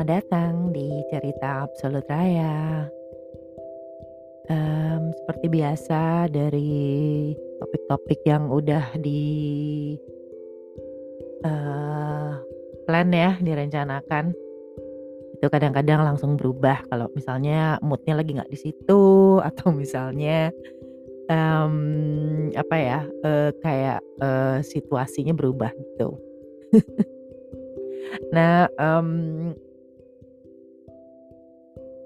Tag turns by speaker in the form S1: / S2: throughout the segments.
S1: selamat datang di Cerita Absolut Raya. Mmm, seperti biasa dari topik-topik yang udah di eee, plan ya, direncanakan, itu kadang-kadang langsung berubah kalau misalnya mood-nya lagi nggak di situ atau misalnya, mmm, apa ya, eee, kayak, eee, situasinya berubah gitu. Nah, mmm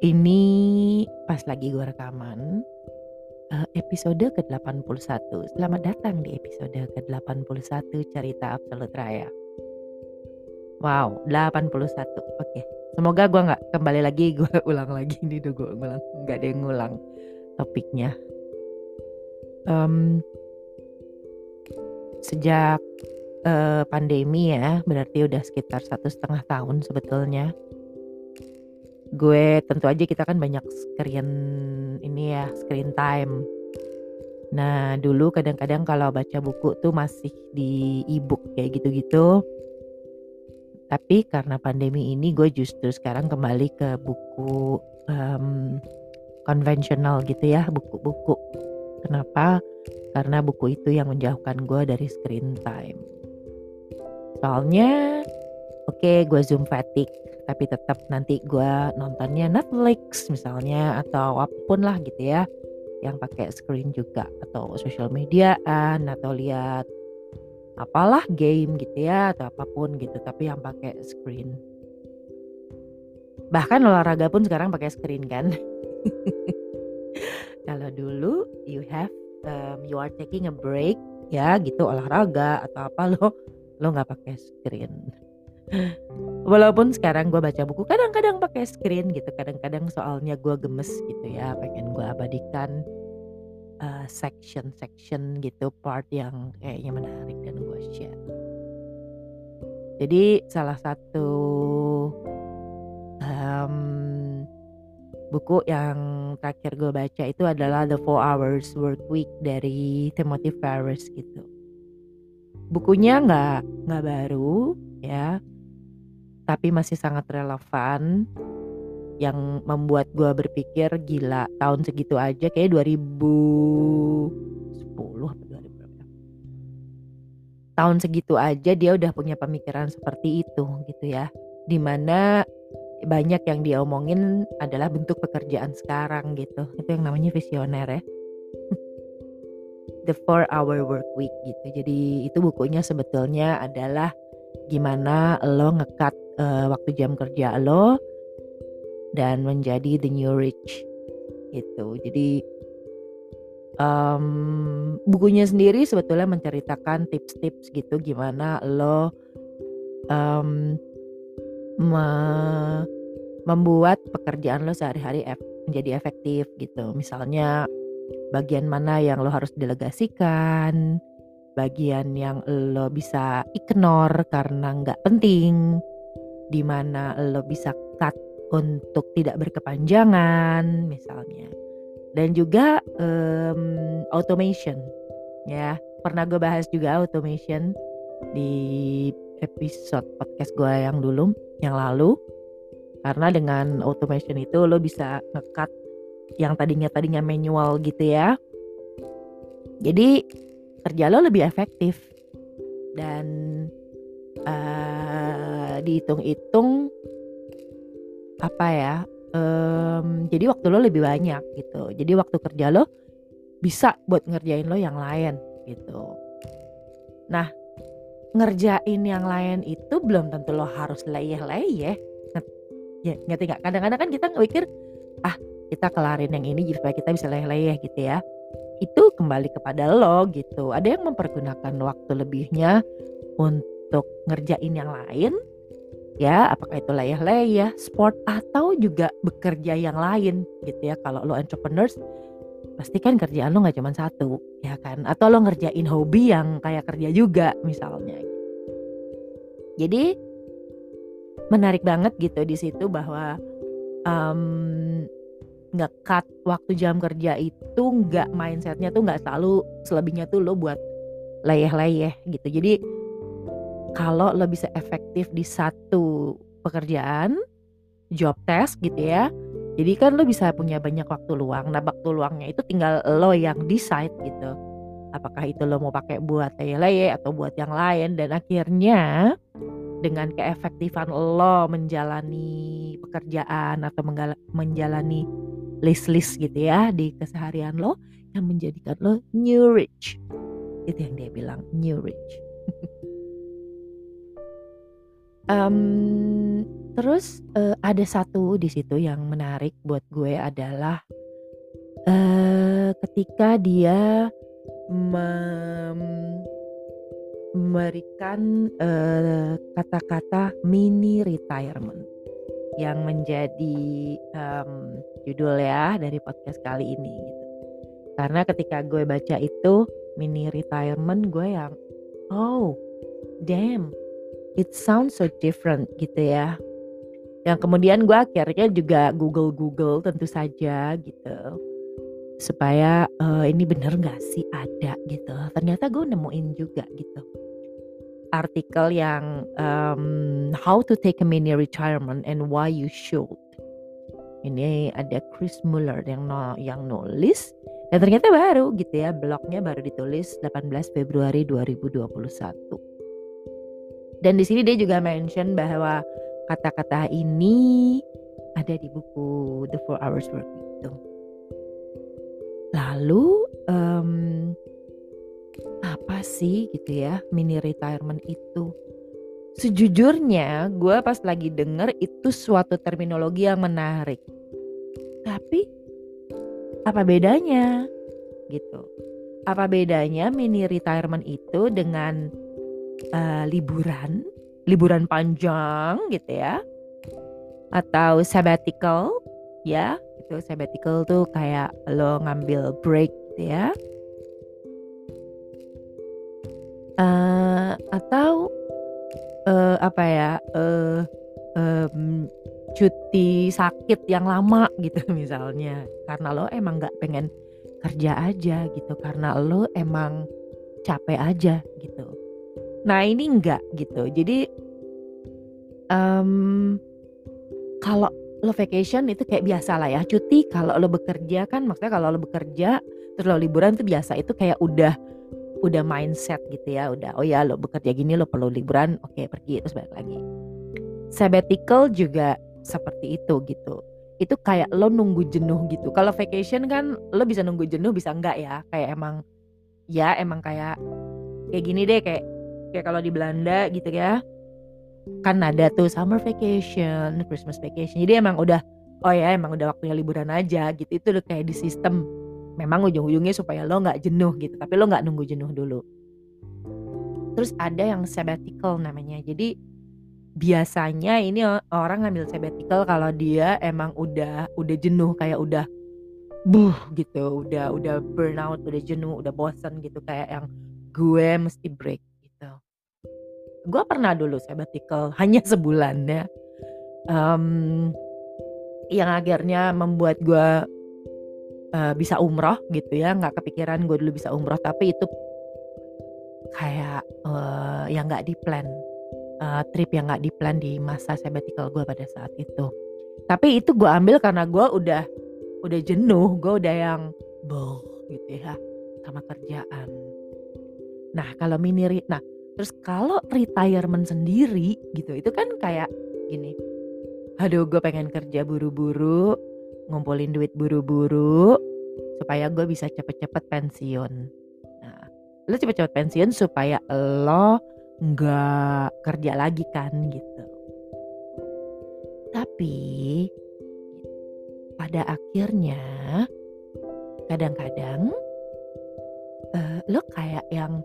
S1: ini pas lagi gue rekaman, eee, episode ke-81. Selamat datang di episode ke-81 Cerita Absolut Raya. Wow, 81, oke. Semoga gue nggak kembali lagi, gue ulang lagi ini udah gue ulang, nggak ada yang ngulang topiknya. Mmm sejak, eee, pandemi ya, berarti udah sekitar satu setengah tahun sebetulnya. Gue tentu aja kita kan banyak screen ini ya, screen time. Nah, dulu kadang-kadang kalau baca buku tuh masih di e-book kayak gitu-gitu. Tapi karena pandemi ini gue justru sekarang kembali ke buku, mmm, konvensional gitu ya, buku-buku. Kenapa? Karena buku itu yang menjauhkan gue dari screen time. Soalnya, oke gue Zoom fatigue, tapi tetap nanti gue nontonnya Netflix misalnya atau apa pun lah gitu ya, yang pakai screen juga atau sosial mediaan atau lihat apalah game gitu ya atau apa pun gitu, tapi yang pakai screen. Bahkan olahraga pun sekarang pakai screen kan. Kalau dulu you have, mmm, you are taking a break ya gitu olahraga atau apa lo lo nggak pakai screen. Walaupun sekarang gue baca buku kadang-kadang pakai screen gitu, kadang-kadang soalnya gue gemes gitu ya, pengen gue abadikan, eee, section-section gitu, part yang kayaknya menarik dan gue share. Jadi salah satu, mmm, buku yang terakhir gue baca itu adalah The 4 Hours Workweek dari Timothy Ferriss gitu. Bukunya nggak nggak baru ya, tapi masih sangat relevan, yang membuat gue berpikir gila tahun segitu aja kayaknya 2010 apa 2000 berapa ya. Tahun segitu aja dia udah punya pemikiran seperti itu gitu ya, di mana banyak yang dia omongin adalah bentuk pekerjaan sekarang gitu, itu yang namanya visioner ya. The 4 Hour Workweek gitu, jadi itu bukunya sebetulnya adalah gimana lo nge-cut, eee, waktu jam kerja lo dan menjadi the new rich gitu. Jadi, mmm, bukunya sendiri sebetulnya menceritakan tips-tips gitu gimana lo, mmm, me membuat pekerjaan lo sehari-hari ef menjadi efektif gitu. Misalnya bagian mana yang lo harus delegasikan, bagian yang lo bisa ignore karena nggak penting, di mana lo bisa cut untuk tidak berkepanjangan misalnya. Dan juga, mmm, automation ya, pernah gue bahas juga automation di episode podcast gue yang dulu, yang lalu. Karena dengan automation itu lo bisa nge-cut yang tadinya tadinya manual gitu ya. Jadi kerja lo lebih efektif dan, eee, dihitung-hitung apa ya, mmm, jadi waktu lo lebih banyak gitu. Jadi waktu kerja lo bisa buat ngerjain lo yang lain gitu. Nah, ngerjain yang lain itu belum tentu lo harus leyeh-leyeh, ya ngerti nggak? Kadang-kadang kan kita mikir, "Ah, kita kelarin yang ini supaya kita bisa leyeh-leyeh," gitu ya. Itu kembali kepada lo gitu. Ada yang mempergunakan waktu lebihnya untuk ngerjain yang lain, ya apakah itu leyeh-leyeh, sport, atau juga bekerja yang lain gitu ya. Kalau lo entrepreneurs, pasti kan kerjaan lo nggak cuman satu, ya kan? Atau lo ngerjain hobi yang kayak kerja juga misalnya. Jadi menarik banget gitu di situ bahwa, mmm, nge-cut waktu jam kerja itu nggak mindset-nya tuh nggak selalu selebihnya tuh lo buat leyeh-leyeh gitu. Jadi kalau lo bisa efektif di satu pekerjaan, job test gitu ya. Jadi kan lo bisa punya banyak waktu luang. Nah waktu luangnya itu tinggal lo yang decide gitu. Apakah itu lo mau pakai buat leye atau buat yang lain dan akhirnya dengan keefektifan lo menjalani pekerjaan atau menjalani list-list gitu ya di keseharian lo yang menjadikan lo new rich. Itu yang dia bilang new rich. um, Terus uh, ada satu di situ yang menarik buat gue adalah uh, ketika dia memberikan uh, kata-kata mini retirement yang menjadi um, judul ya dari podcast kali ini gitu. Karena ketika gue baca itu mini retirement gue yang oh damn it sounds so different gitu ya. Yang kemudian gue akhirnya juga google-google tentu saja gitu. Supaya uh, ini bener gak sih ada? gitu. Ternyata gue nemuin juga gitu artikel yang um, how to take a mini retirement and why you should. Ini ada Chris Muller yang no, yang nulis. Dan ternyata baru gitu ya blognya baru ditulis 18 Februari 2021 dan di sini dia juga mention bahwa kata-kata ini ada di buku The Four Hours Work itu. Lalu um, apa sih gitu ya mini retirement itu? Sejujurnya gue pas lagi denger itu suatu terminologi yang menarik. Tapi apa bedanya gitu? Apa bedanya mini retirement itu dengan uh, liburan liburan panjang gitu ya atau sabbatical ya itu sabbatical tuh kayak lo ngambil break gitu ya uh, atau uh, apa ya uh, um, cuti sakit yang lama gitu misalnya. Karena lo emang nggak pengen kerja aja gitu. Karena lo emang capek aja gitu. Nah ini enggak gitu. Jadi um, kalau lo vacation itu kayak biasa lah ya. Cuti kalau lo bekerja kan maksudnya kalau lo bekerja terus lo liburan itu biasa. Itu kayak udah udah mindset gitu ya udah oh ya lo bekerja gini lo perlu liburan oke okay, pergi terus balik lagi sabbatical juga seperti itu gitu itu kayak lo nunggu jenuh gitu kalau vacation kan lo bisa nunggu jenuh bisa enggak ya kayak emang ya emang kayak kayak gini deh kayak kayak kalau di Belanda gitu ya kan ada tuh summer vacation, Christmas vacation. Jadi emang udah oh ya emang udah waktunya liburan aja gitu. Itu udah kayak di sistem. Memang ujung-ujungnya supaya lo nggak jenuh gitu, tapi lo nggak nunggu jenuh dulu. Terus ada yang sabbatical namanya. Jadi biasanya ini orang ngambil sabbatical kalau dia emang udah udah jenuh kayak udah buh gitu, udah udah burnout, udah jenuh, udah bosan gitu kayak yang gue mesti break gue pernah dulu sabbatical hanya sebulan ya um, yang akhirnya membuat gue uh, bisa umroh gitu ya nggak kepikiran gue dulu bisa umroh tapi itu kayak uh, yang nggak di plan uh, trip yang nggak di plan di masa sabbatical gue pada saat itu tapi itu gue ambil karena gue udah udah jenuh gue udah yang boh gitu ya sama kerjaan nah kalau mini nah Terus kalau retirement sendiri gitu, itu kan kayak gini. Aduh, gue pengen kerja buru-buru, ngumpulin duit buru-buru supaya gue bisa cepet-cepet pensiun. Nah, lo cepet-cepet pensiun supaya lo nggak kerja lagi kan gitu. Tapi pada akhirnya kadang-kadang uh, lo kayak yang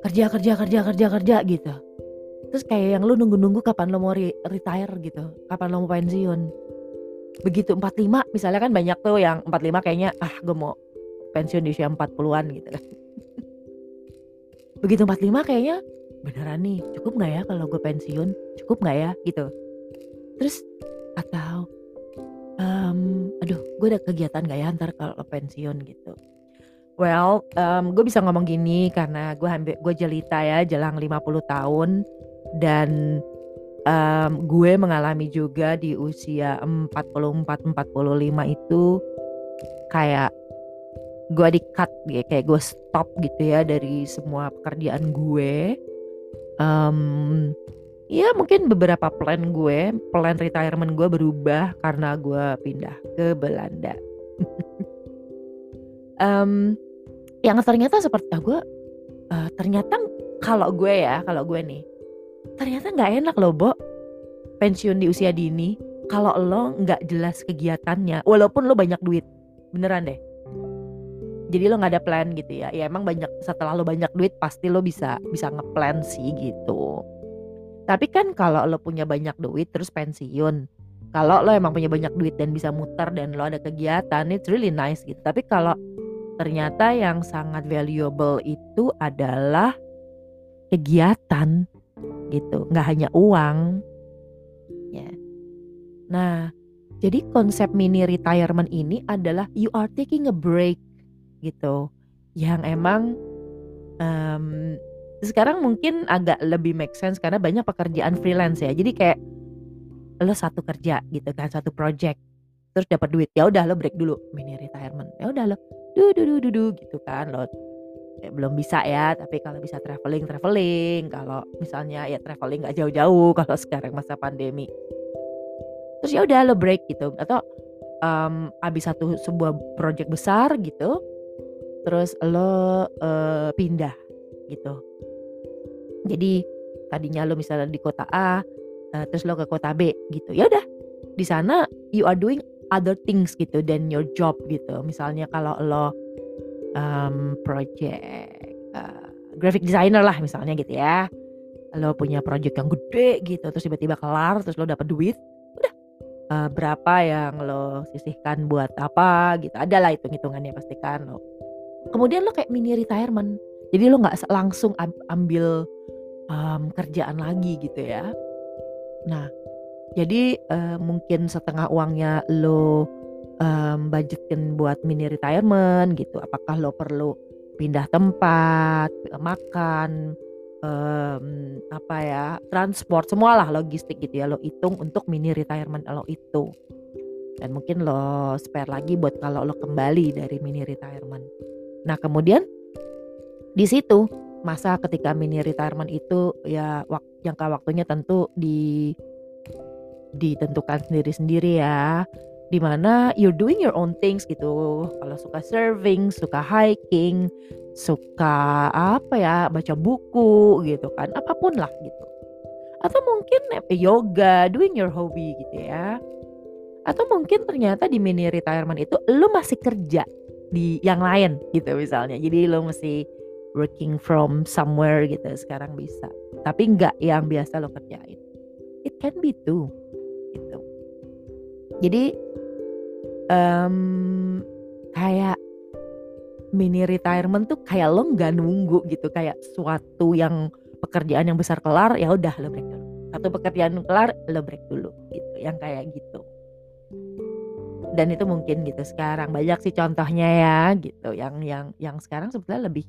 S1: kerja kerja kerja kerja kerja gitu terus kayak yang lu nunggu-nunggu kapan lo mau re retire gitu kapan lo mau pensiun begitu 45 misalnya kan banyak tuh yang 45 kayaknya ah gue mau pensiun di usia 40-an gitu kan. Begitu 45 kayaknya beneran nih cukup nggak ya kalau gue pensiun? Cukup nggak ya? Gitu. Terus atau um, aduh gue ada kegiatan gak ya ntar kalau pensiun? Gitu. Well, um, gue bisa ngomong gini karena gue hampir gue jelita ya jelang 50 tahun dan um, gue mengalami juga di usia 44 45 itu kayak gue di cut ya kayak gue stop gitu ya dari semua pekerjaan gue. Um, ya mungkin beberapa plan gue plan retirement gue berubah karena gue pindah ke Belanda. Um, yang ternyata seperti ah, gue uh, ternyata kalau gue ya kalau gue nih ternyata nggak enak loh Bo. Pensiun di usia dini kalau lo nggak jelas kegiatannya walaupun lo banyak duit beneran deh. Jadi lo nggak ada plan gitu ya. Ya emang banyak setelah lo banyak duit pasti lo bisa bisa ngeplan sih gitu. Tapi kan kalau lo punya banyak duit terus pensiun kalau lo emang punya banyak duit dan bisa muter dan lo ada kegiatan it's really nice gitu. Tapi kalau ternyata yang sangat valuable itu adalah kegiatan gitu nggak hanya uang. Ya. Nah jadi konsep mini retirement ini adalah you are taking a break gitu. Yang emang um, sekarang mungkin agak lebih make sense karena banyak pekerjaan freelance ya. Jadi kayak lo satu kerja gitu kan satu project terus dapat duit ya udah lo break dulu mini retirement. Ya udah lo du du du du, gitu kan lo ya, belum bisa ya tapi kalau bisa traveling traveling. Kalau misalnya ya traveling nggak jauh-jauh kalau sekarang masa pandemi. Terus ya udah lo break gitu. Atau um, abis satu sebuah project besar gitu terus lo uh, pindah gitu. Jadi tadinya lo misalnya di kota A uh, terus lo ke kota B gitu. Ya udah di sana you are doing other things gitu than your job gitu. Misalnya kalau lo um, project uh, graphic designer lah misalnya gitu ya. Lo punya project yang gede gitu terus tiba-tiba kelar terus lo dapet duit, udah uh, berapa yang lo sisihkan buat apa gitu. Ada lah hitung-hitungannya pastikan lo. Kemudian lo kayak mini retirement. Jadi lo nggak langsung ambil um, kerjaan lagi gitu ya. Nah, jadi uh, mungkin setengah uangnya lo um, budgetin buat mini retirement gitu. Apakah lo perlu pindah tempat, makan, um, apa ya, transport, semualah logistik gitu ya lo hitung untuk mini retirement lo itu. Dan mungkin lo spare lagi buat kalau lo kembali dari mini retirement. Nah kemudian di situ masa ketika mini retirement itu ya wak jangka waktunya tentu di ditentukan sendiri-sendiri ya di mana you're doing your own things gitu. Kalau suka surfing suka hiking suka apa ya baca buku gitu kan apa pun lah gitu. Atau mungkin yoga doing your hobby gitu ya. Atau mungkin ternyata di mini retirement itu lo masih kerja di yang lain gitu misalnya. Jadi lo masih working from somewhere gitu sekarang bisa. Tapi nggak yang biasa lo kerjain. It can be too gitu. Jadi um, kayak mini retirement tuh kayak lo nggak nunggu gitu kayak suatu yang pekerjaan yang besar kelar ya udah lo break dulu. Satu pekerjaan kelar lo break dulu gitu yang kayak gitu. Dan itu mungkin gitu sekarang. Banyak sih contohnya ya gitu yang yang yang sekarang sebetulnya lebih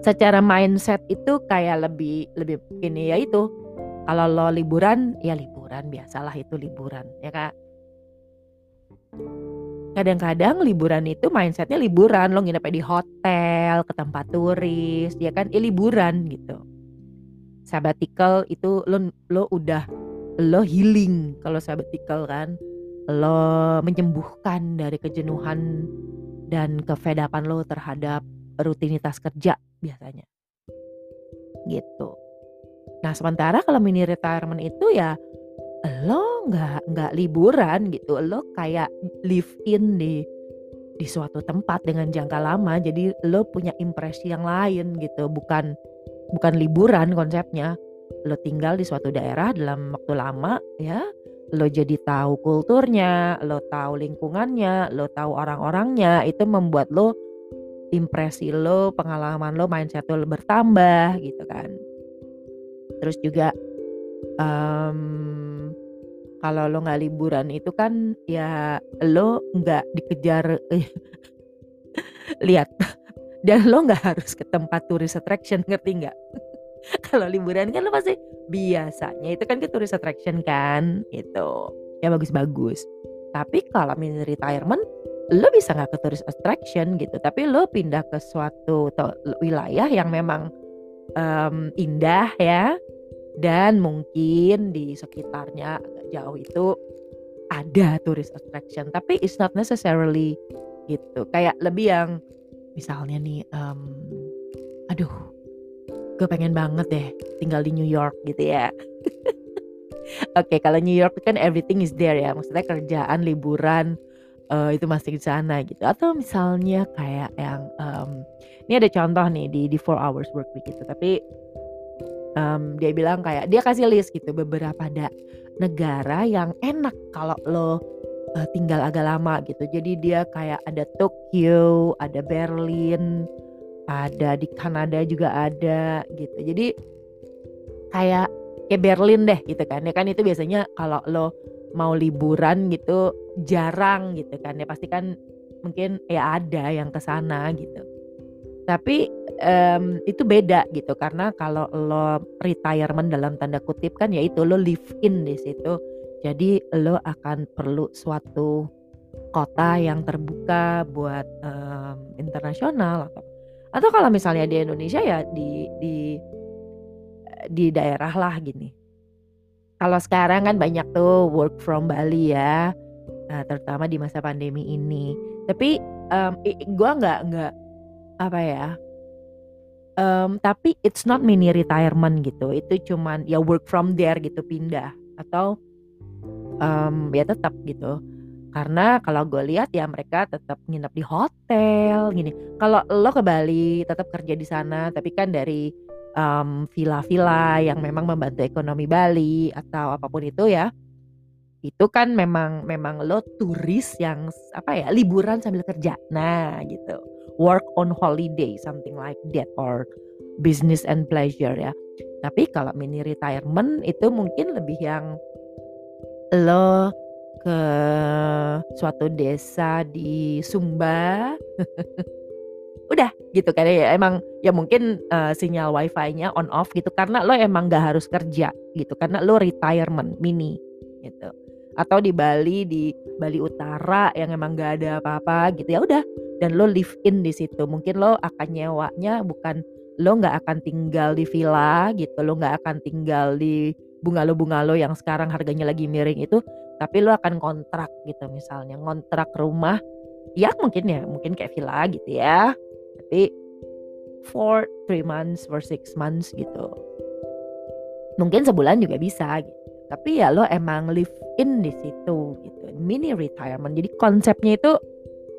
S1: secara mindset itu kayak lebih lebih ini ya itu. Kalau lo liburan, ya liburan biasalah itu liburan, ya kak. Kadang-kadang liburan itu mindsetnya liburan, lo nginep di hotel, ke tempat turis, ya kan, ya liburan gitu. Sabbatical itu lo lo udah lo healing kalau sabbatical kan, lo menyembuhkan dari kejenuhan dan kefedapan lo terhadap rutinitas kerja biasanya. Gitu. Nah sementara kalau mini retirement itu ya lo nggak nggak liburan gitu, lo kayak live in di di suatu tempat dengan jangka lama, jadi lo punya impresi yang lain gitu, bukan bukan liburan konsepnya. Lo tinggal di suatu daerah dalam waktu lama ya, lo jadi tahu kulturnya, lo tahu lingkungannya, lo tahu orang-orangnya, itu membuat lo impresi lo, pengalaman lo, mindset lo bertambah gitu kan terus juga um, kalau lo nggak liburan itu kan ya lo nggak dikejar lihat dan lo nggak harus ke tempat turis attraction ngerti nggak Kalau liburan kan lo pasti biasanya itu kan ke tourist attraction kan, gitu. Ya bagus-bagus. Tapi kalau mini retirement, lo bisa nggak ke tourist attraction gitu, tapi lo pindah ke suatu wilayah yang memang um, indah ya, dan mungkin di sekitarnya jauh itu ada tourist attraction, tapi it's not necessarily gitu. Kayak lebih yang misalnya nih, um, aduh, gue pengen banget deh tinggal di New York gitu ya. Oke, kalau New York kan everything is there ya, maksudnya kerjaan, liburan, uh, itu masih di sana gitu. Atau misalnya kayak yang, um, ini ada contoh nih di di 4 Hours Workweek gitu, tapi, um, dia bilang kayak dia kasih list gitu beberapa ada negara yang enak kalau lo, uh, tinggal agak lama gitu. Jadi dia kayak ada Tokyo, ada Berlin, ada di Kanada juga ada gitu. Jadi kayak kayak Berlin deh gitu kan ya kan itu biasanya kalau lo mau liburan gitu jarang gitu kan ya pasti kan mungkin ya ada yang ke sana gitu tapi um, itu beda gitu karena kalau lo retirement dalam tanda kutip kan ya itu lo live in di situ jadi lo akan perlu suatu kota yang terbuka buat um, internasional atau atau kalau misalnya di Indonesia ya di di di daerah lah gini. Kalau sekarang kan banyak tuh work from Bali ya, nah, terutama di masa pandemi ini. Tapi um, gue nggak nggak apa ya, um, tapi it's not mini retirement gitu. Itu cuman ya work from there gitu pindah atau um, ya tetap gitu. Karena kalau gue lihat ya mereka tetap nginep di hotel gini. Kalau lo ke Bali tetap kerja di sana, tapi kan dari um, villa-villa yang memang membantu ekonomi Bali atau apa pun itu ya. Itu kan memang memang lo turis yang apa ya, liburan sambil kerja. Nah, gitu. Work on holiday something like that or business and pleasure ya. Tapi kalau mini retirement itu mungkin lebih yang lo ke suatu desa di Sumba. Udah gitu kan ya. Emang ya mungkin uh, sinyal wifi-nya on off gitu karena lo emang gak harus kerja gitu karena lo retirement mini gitu atau di Bali di Bali Utara yang emang gak ada apa-apa gitu ya udah. Dan lo live in di situ. Mungkin lo akan nyewanya bukan lo nggak akan tinggal di villa gitu lo nggak akan tinggal di bungalow-bungalow yang sekarang harganya lagi miring itu tapi lo akan kontrak gitu misalnya. Ngontrak rumah ya mungkin ya mungkin kayak villa gitu ya. Tapi for three months for six months gitu. Mungkin sebulan juga bisa gitu tapi ya lo emang live in di situ gitu mini retirement. Jadi konsepnya itu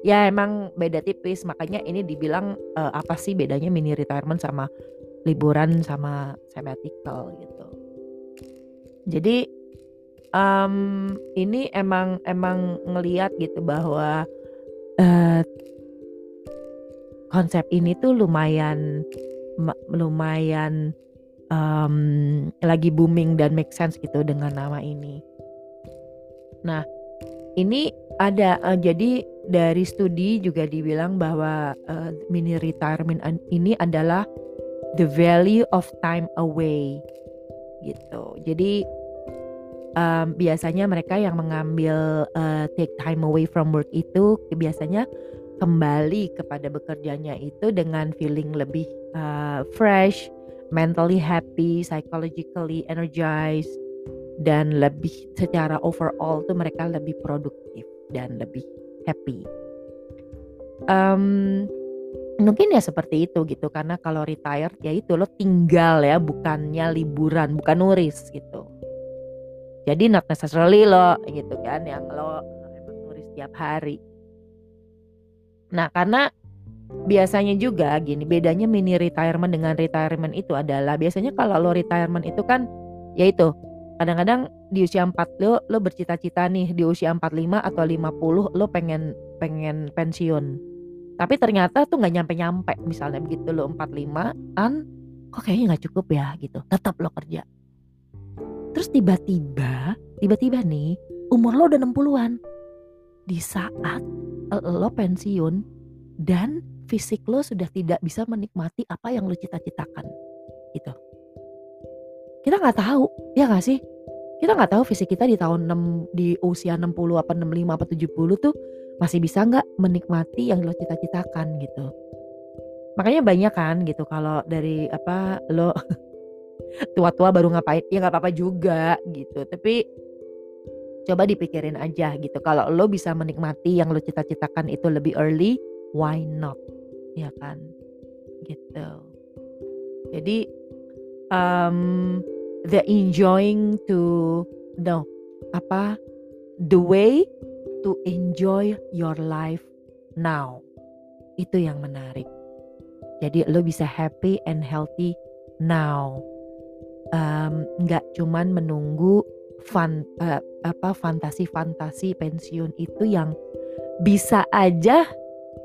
S1: ya emang beda tipis. Makanya ini dibilang uh, apa sih bedanya mini retirement sama liburan sama sabbatical gitu. Jadi um, ini emang emang ngeliat gitu bahwa uh, konsep ini tuh lumayan lumayan um, lagi booming dan make sense gitu dengan nama ini. Nah, ini ada uh, jadi dari studi juga dibilang bahwa uh, mini retirement ini adalah the value of time away gitu. Jadi um, biasanya mereka yang mengambil uh, take time away from work itu biasanya kembali kepada bekerjanya itu dengan feeling lebih uh, fresh, mentally happy, psychologically energized, dan lebih secara overall tuh mereka lebih produktif dan lebih happy. Um, mungkin ya seperti itu gitu karena kalau retired ya itu lo tinggal ya bukannya liburan bukan nuris gitu jadi not necessarily lo gitu kan yang lo emang nuris tiap hari Nah, karena biasanya juga gini, bedanya mini retirement dengan retirement itu adalah biasanya kalau lo retirement itu kan ya itu kadang-kadang di usia 4 lo lo bercita-cita nih di usia 45 atau 50 lo pengen pengen pensiun. Tapi ternyata tuh nggak nyampe-nyampe misalnya begitu lo 45an kok kayaknya nggak cukup ya gitu. Tetap lo kerja. Terus tiba-tiba, tiba-tiba nih umur lo udah 60-an. Di saat lo pensiun dan fisik lo sudah tidak bisa menikmati apa yang lo cita-citakan gitu kita nggak tahu, ya nggak sih? Kita nggak tahu fisik kita di tahun 6 di usia 60 apa 65 apa 70 tuh masih bisa nggak menikmati yang lo cita-citakan gitu. Makanya banyak kan gitu kalau dari apa lo tua-tua baru ngapain ya nggak apa-apa juga gitu. Tapi coba dipikirin aja gitu. Kalau lo bisa menikmati yang lo cita-citakan itu lebih early, why not? Ya kan? Gitu. Jadi um, the enjoying to no apa the way to enjoy your life now itu yang menarik jadi lo bisa happy and healthy now nggak um, cuman menunggu fan uh, apa fantasi-fantasi pensiun itu yang bisa aja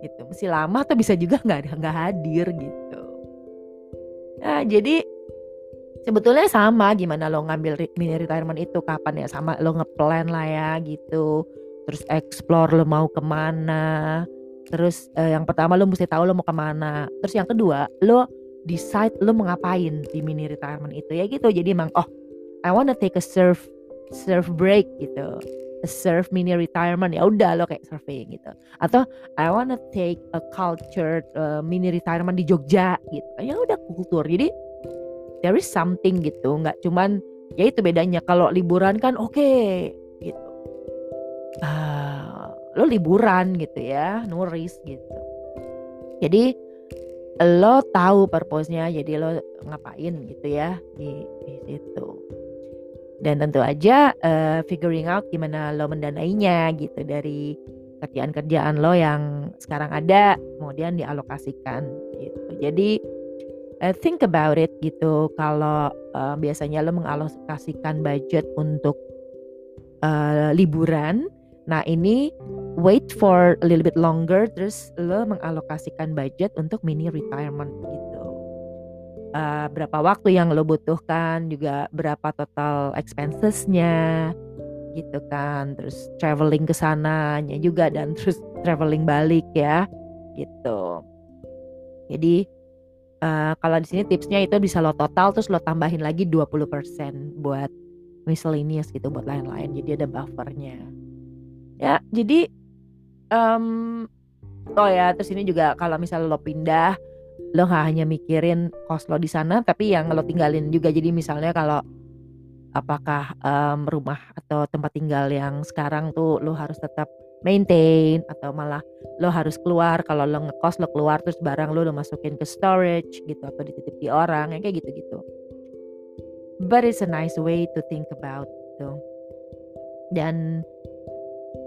S1: gitu. Masih lama atau bisa juga nggak nggak hadir gitu. Nah jadi sebetulnya sama gimana lo ngambil mini retirement itu kapan ya sama lo ngeplan lah ya gitu. Terus explore lo mau ke mana. Terus eh, yang pertama lo mesti tahu lo mau ke mana. Terus yang kedua lo decide lo mau ngapain di mini retirement itu ya gitu. Jadi emang oh I wanna take a surf surf break gitu surf mini retirement ya udah lo kayak surfing gitu. Atau I wanna take a culture uh, mini retirement di Jogja gitu. Ya udah kultur. Jadi there is something gitu. Nggak cuman ya itu bedanya. Kalau liburan kan oke okay, gitu. Uh, lo liburan gitu ya nuris gitu. Jadi lo tahu purpose-nya. Jadi lo ngapain gitu ya di, di situ dan tentu aja uh, figuring out gimana lo mendanainya gitu dari kerjaan-kerjaan lo yang sekarang ada kemudian dialokasikan gitu. Jadi uh, think about it gitu. Kalau uh, biasanya lo mengalokasikan budget untuk uh, liburan nah ini wait for a little bit longer terus lo mengalokasikan budget untuk mini retirement gitu uh, berapa waktu yang lo butuhkan juga berapa total expensesnya gitu kan terus traveling ke sananya juga dan terus traveling balik ya gitu jadi Uh, kalau di sini tipsnya itu bisa lo total terus lo tambahin lagi 20% buat miscellaneous gitu buat lain-lain. Jadi ada buffernya. Ya, jadi um, oh ya terus ini juga kalau misalnya lo pindah lo gak hanya mikirin kos lo di sana tapi yang lo tinggalin juga. Jadi misalnya kalau apakah um, rumah atau tempat tinggal yang sekarang tuh lo harus tetap maintain atau malah lo harus keluar. Kalau lo ngekos lo keluar terus barang lo lo masukin ke storage gitu atau dititip di orang kayak gitu gitu but it's a nice way to think about tuh dan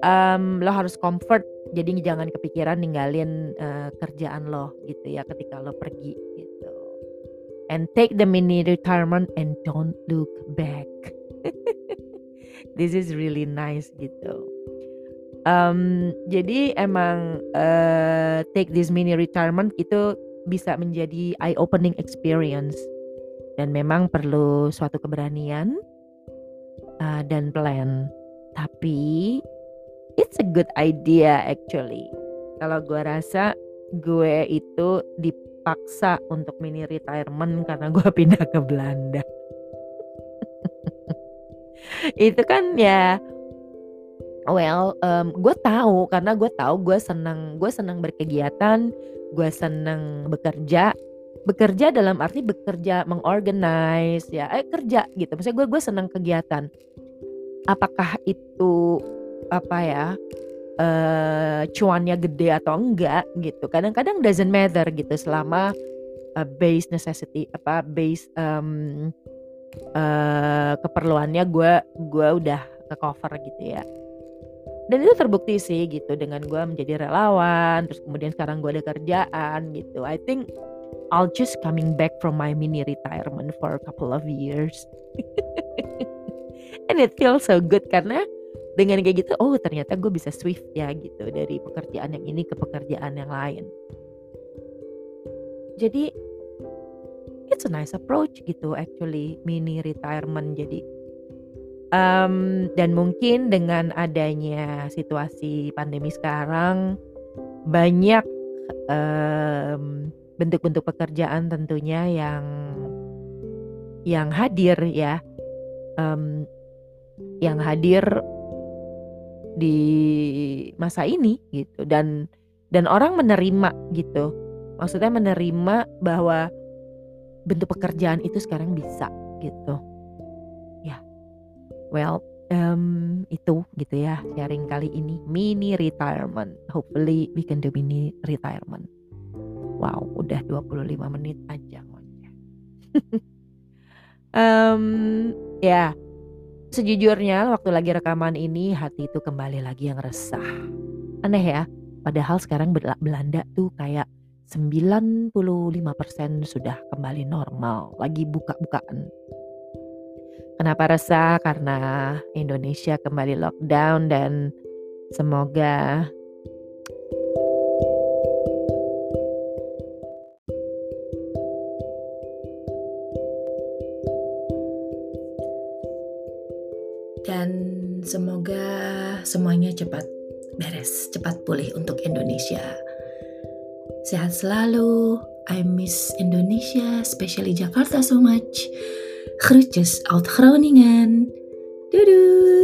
S1: um, lo harus comfort jadi jangan kepikiran ninggalin uh, kerjaan lo gitu ya ketika lo pergi gitu. And take the mini retirement and don't look back. This is really nice gitu. Um, jadi emang uh, take this mini retirement itu bisa menjadi eye opening experience. Dan memang perlu suatu keberanian uh, dan plan. Tapi it's a good idea actually. Kalau gue rasa gue itu dipaksa untuk mini retirement karena gue pindah ke Belanda. itu kan ya Well, um, gue tahu karena gue tahu gue senang gue senang berkegiatan, gue senang bekerja. Bekerja dalam arti bekerja mengorganize ya, eh kerja gitu. Maksudnya gue gue senang kegiatan. Apakah itu apa ya? Uh, cuannya gede atau enggak gitu. Kadang-kadang doesn't matter gitu selama uh, base necessity apa base um, uh, keperluannya gue gue udah ke cover gitu ya dan itu terbukti sih gitu dengan gue menjadi relawan terus kemudian sekarang gue ada kerjaan gitu I think I'll just coming back from my mini retirement for a couple of years and it feels so good karena dengan kayak gitu oh ternyata gue bisa swift ya gitu dari pekerjaan yang ini ke pekerjaan yang lain. Jadi it's a nice approach gitu actually mini retirement. Jadi Um, dan mungkin dengan adanya situasi pandemi sekarang banyak bentuk bentuk-bentuk pekerjaan tentunya yang yang hadir ya. Um, yang hadir di masa ini gitu. Dan dan orang menerima gitu. Maksudnya menerima bahwa bentuk pekerjaan itu sekarang bisa gitu. Ya. Well um, itu gitu ya sharing kali ini. Mini retirement. Hopefully we can do mini retirement. Wow udah 25 menit aja um, ya Sejujurnya waktu lagi rekaman ini hati itu kembali lagi yang resah. Aneh ya, padahal sekarang Belanda tuh kayak 95% sudah kembali normal, lagi buka-bukaan. Kenapa resah? Karena Indonesia kembali lockdown dan semoga semuanya cepat beres, cepat pulih untuk Indonesia. Sehat selalu. I miss Indonesia, especially Jakarta so much. Groetjes uit Groningen. Doei.